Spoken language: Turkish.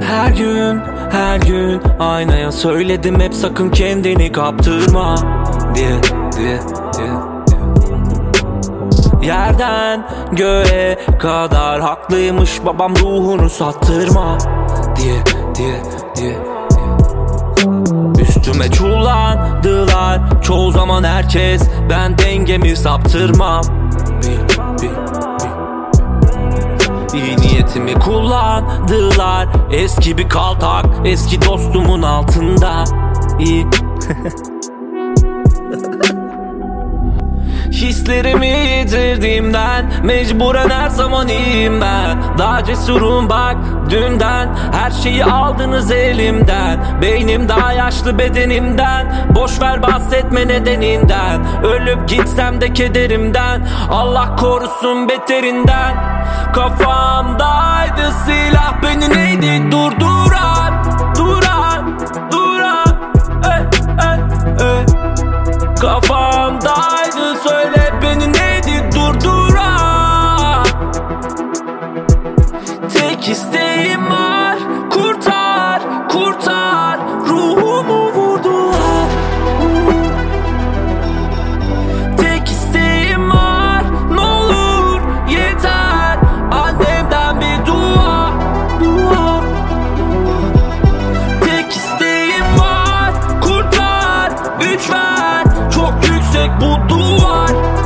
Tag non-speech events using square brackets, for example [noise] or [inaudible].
Her gün, her gün aynaya söyledim hep sakın kendini kaptırma diye, diye, diye. Yerden göğe kadar haklıymış babam ruhunu sattırma diye, diye, diye. Üstüme çullandılar Çoğu zaman herkes Ben dengemi saptırmam Bil, bil, bil. İyi niyetimi kullandılar Eski bir kaltak Eski dostumun altında İyi [laughs] Hislerimi yitirdiğimden Mecburen her zaman iyiyim ben. Daha cesurum bak dünden Her şeyi aldınız elimden. Beynim daha yaşlı bedenimden Boş ver bahsetme nedeninden. Ölüp gitsem de kederimden Allah korusun beterinden. Kafamdaydı silah beni neydi? Durduran Duran, duran. Ey, ey, ey Kafamdaydı bu duvar